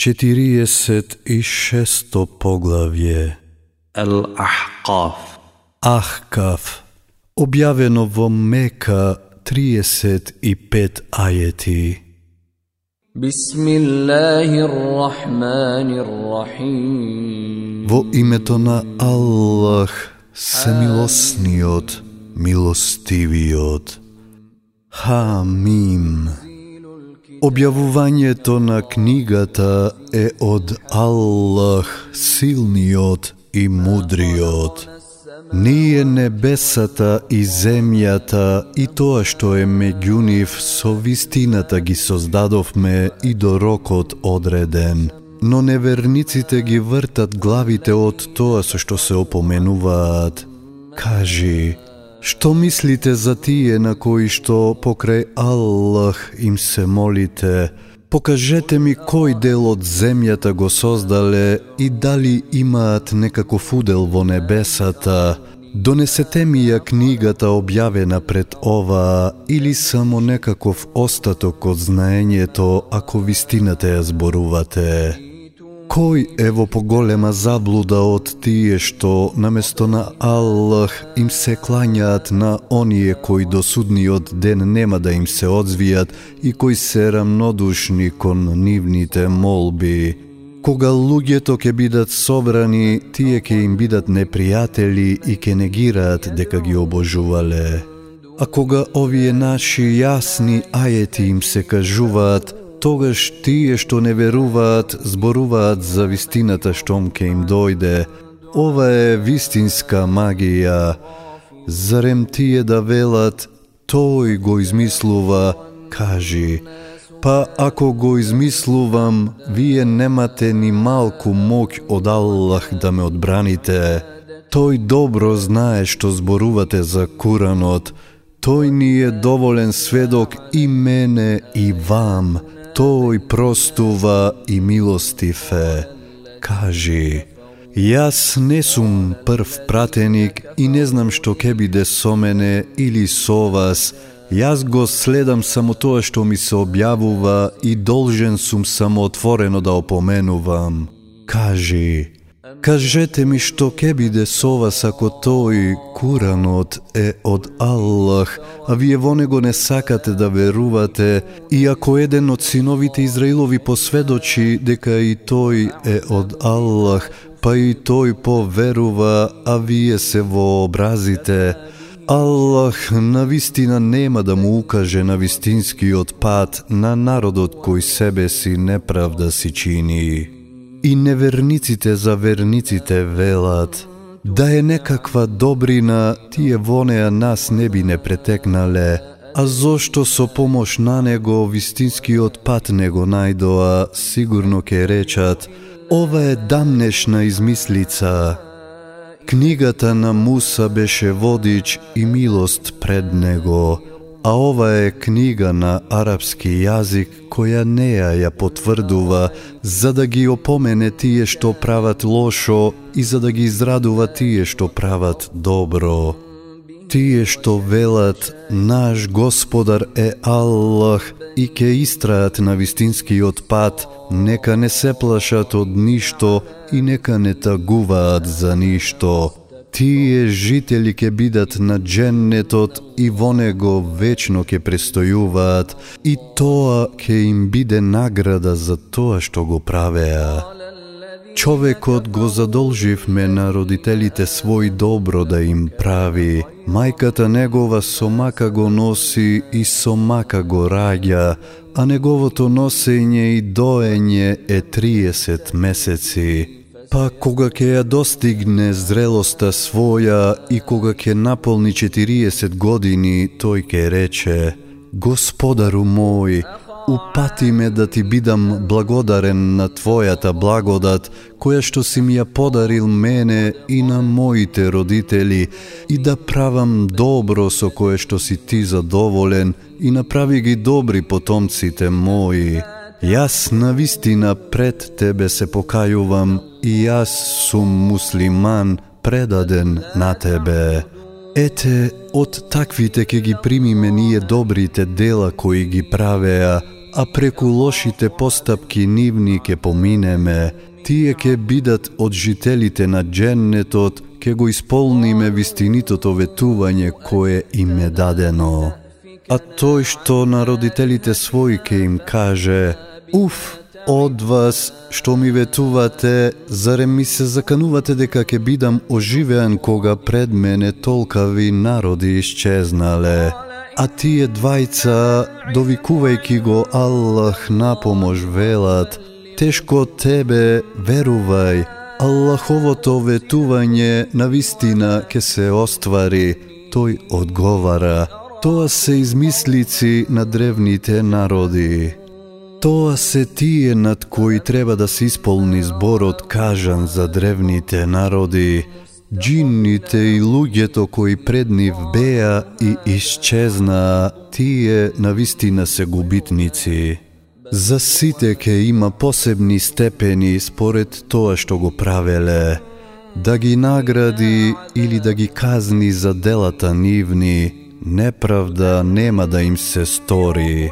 46 поглавје Ал-Ахкаф Ахкаф објавено во Мека 35 ајети Бисмиллахир-рахманир-рахим Во името на Аллах, се милосниот милостивиот. Хамим. Хамим. Објавувањето на книгата е од Аллах, силниот и мудриот. Ние небесата и земјата и тоа што е меѓу нив со вистината ги создадовме и до рокот одреден. Но неверниците ги вртат главите од тоа со што се опоменуваат. Кажи, што мислите за тие на кои што покрај Аллах им се молите? Покажете ми кој дел од земјата го создале и дали имаат некаков удел во небесата. Донесете ми ја книгата објавена пред ова или само некаков остаток од знаењето ако вистината ја зборувате. Кој е во поголема заблуда од тие што наместо на Аллах им се клањаат на оние кои до судниот ден нема да им се одзвијат и кои се рамнодушни кон нивните молби. Кога луѓето ќе бидат собрани, тие ќе им бидат непријатели и ќе негираат дека ги обожувале. А кога овие наши јасни ајети им се кажуваат, тогаш тие што не веруваат зборуваат за вистината штом ке им дојде. Ова е вистинска магија. Зарем тие да велат, тој го измислува, кажи. Па ако го измислувам, вие немате ни малку моќ од Аллах да ме одбраните. Тој добро знае што зборувате за Куранот. Тој ни е доволен сведок и мене и вам. Тој простува и милостив е. Кажи, Јас не сум прв пратеник и не знам што ќе биде со мене или со вас. Јас го следам само тоа што ми се објавува и должен сум само отворено да опоменувам. Кажи, кажете ми што ќе биде со вас ако тој Куранот е од Аллах, а вие во него не сакате да верувате, и ако еден од синовите Израилови посведочи дека и тој е од Аллах, па и тој поверува, а вие се вообразите. Аллах на вистина нема да му укаже на вистинскиот пат на народот кој себе си неправда си чини. И неверниците за верниците велат, да е некаква добрина, тие во неа нас не би не претекнале, а зошто со помош на него вистинскиот пат не го најдоа, сигурно ке речат, ова е дамнешна измислица. Книгата на Муса беше водич и милост пред него, а ова е книга на арапски јазик која неа ја потврдува за да ги опомене тие што прават лошо и за да ги израдува тие што прават добро. Тие што велат наш Господар е Аллах и ке истраат на вистинскиот пат, нека не се плашат од ништо и нека не тагуваат за ништо. Тие жители ќе бидат на дженнетот и во него вечно ќе престојуваат и тоа ќе им биде награда за тоа што го правеа. Човекот го задолживме на родителите свој добро да им прави. Мајката негова со мака го носи и со мака го раѓа, а неговото носење и доење е 30 месеци. Па кога ќе ја достигне зрелоста своја и кога ќе наполни 40 години, тој ќе рече Господару мој, упати ме да ти бидам благодарен на Твојата благодат, која што си ми ја подарил мене и на моите родители, и да правам добро со кое што си ти задоволен, и направи ги добри потомците мои. Јас на вистина пред Тебе се покајувам и јас сум муслиман предаден на Тебе. Ете, од таквите ке ги примиме ние добрите дела кои ги правеа, а преку лошите постапки нивни ке поминеме, тие ке бидат од жителите на дженнетот, ке го исполниме вистинитото ветување кое им е дадено. А тој што на родителите своји ке им каже, Уф, од вас што ми ветувате, зарем ми се заканувате дека ќе бидам оживеан кога пред мене толкави народи исчезнале. А тие двајца, довикувајки го Аллах на помош велат, тешко тебе верувај, Аллаховото ветување на вистина ке се оствари. Тој одговара, тоа се измислици на древните народи. Тоа се тие над кои треба да се исполни зборот кажан за древните народи, джинните и луѓето кои пред нив беа и исчезнаа, тие на вистина се губитници. За сите ке има посебни степени според тоа што го правеле, да ги награди или да ги казни за делата нивни, неправда нема да им се стори.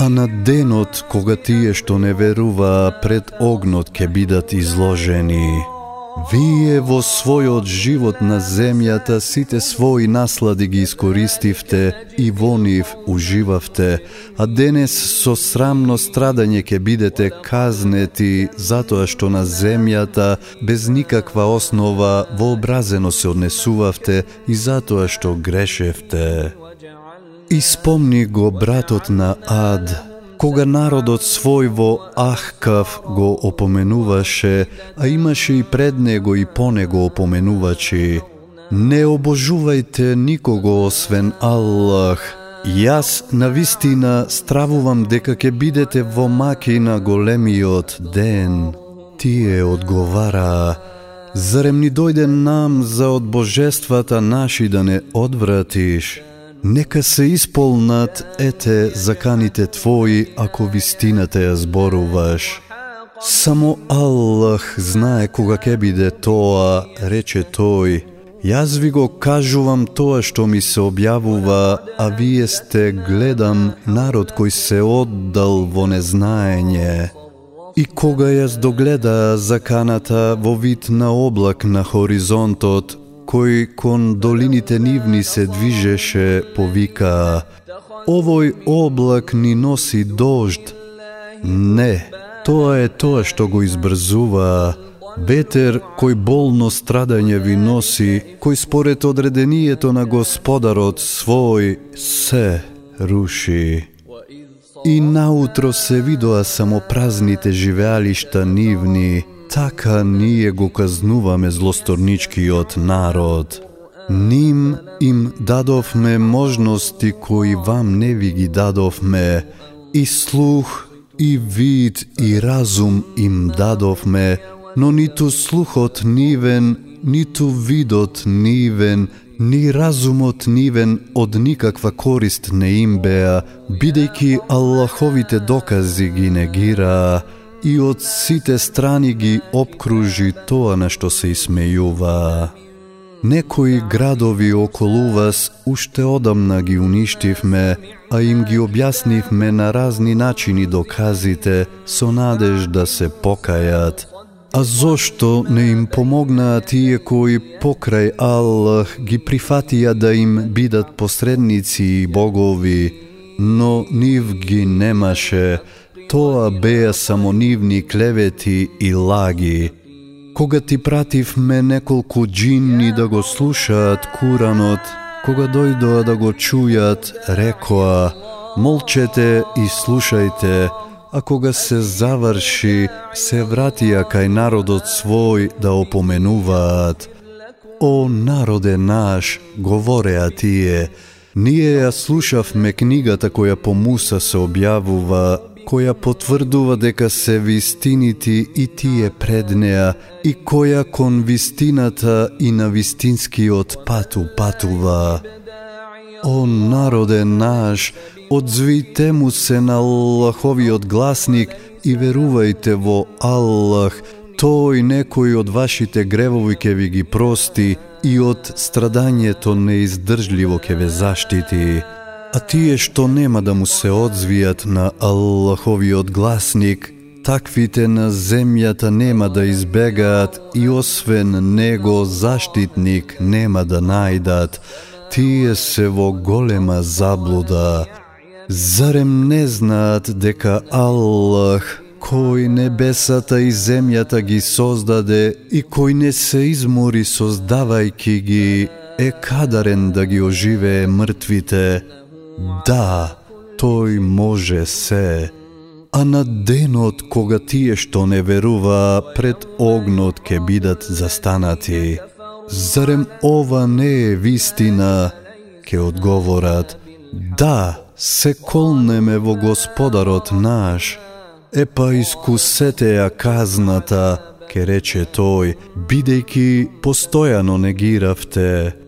А на денот кога тие што не верува пред огнот ке бидат изложени, Вие во својот живот на земјата сите своји наслади ги искористивте и во нив уживавте, а денес со срамно страдање ќе бидете казнети затоа што на земјата без никаква основа вообразено се однесувавте и затоа што грешевте. Испомни го братот на Ад, кога народот свој во Ахкав го опоменуваше, а имаше и пред него и по него опоменувачи. Не обожувајте никого освен Аллах. Јас на вистина стравувам дека ќе бидете во маки на големиот ден. Тие одговара, Зарем ни дојде нам за од божествата наши да не одвратиш? Нека се исполнат ете заканите твои ако вистината ја зборуваш. Само Аллах знае кога ќе биде тоа, рече тој. Јас ви го кажувам тоа што ми се објавува, а вие сте, гледам, народ кој се оддал во незнаење. И кога јас догледа заканата во вид на облак на хоризонтот, кој кон долините нивни се движеше, повика Овој облак ни носи дожд. Не, тоа е тоа што го избрзува. Ветер кој болно страдање ви носи, кој според одредението на Господарот свој се руши. И наутро се видоа само празните живеалишта нивни, така ние го казнуваме злосторничкиот народ. Ним им дадовме можности кои вам не ви ги дадовме, и слух, и вид, и разум им дадовме, но ниту слухот нивен, ниту видот нивен, ни разумот нивен од никаква корист не им беа, бидејќи Аллаховите докази ги негираа, и од сите страни ги обкружи тоа на што се исмејува. Некои градови околу вас уште одамна ги уништивме, а им ги објаснивме на разни начини доказите со надеж да се покајат. А зошто не им помогнаа тие кои покрај Аллах ги прифатија да им бидат посредници и богови, но нив ги немаше, Тоа беа само нивни клевети и лаги. Кога ти пративме неколку джинни да го слушаат Куранот, кога дојдоа да го чујат, рекоа, молчете и слушајте, а кога се заврши, се вратија кај народот свој да опоменуваат. О народе наш, говореа тие, ние ја слушавме книгата која по Муса се објавува која потврдува дека се вистините и тие пред неа и која кон вистината и на вистинскиот пату патува. О народе наш, одзвите му се на Аллаховиот гласник и верувајте во Аллах, тој некој од вашите гревови ке ви ги прости и од страдањето неиздржливо ке ве заштити. А тие што нема да му се одзвијат на Аллаховиот гласник, таквите на земјата нема да избегаат и освен него заштитник нема да најдат. Тие се во голема заблуда. Зарем не знаат дека Аллах кој небесата и земјата ги создаде и кој не се измори создавајки ги, е кадарен да ги оживее мртвите. Да, тој може се. А на денот кога тие што не верува пред огнот ке бидат застанати, зарем ова не е вистина? Ке одговорат, да, се колнеме во Господарот наш. Епа искусете ја казната, ке рече тој, бидејќи постојано негиравте.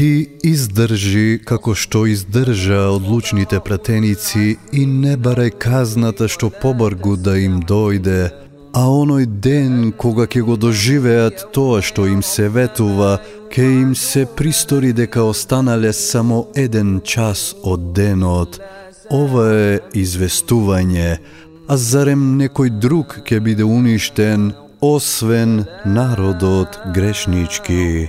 Ти издржи како што издржа одлучните пратеници и не барај казната што побргу да им дојде, а оној ден кога ќе го доживеат тоа што им се ветува, ке им се пристори дека останале само еден час од денот. Ова е известување, а зарем некој друг ќе биде уништен, освен народот грешнички.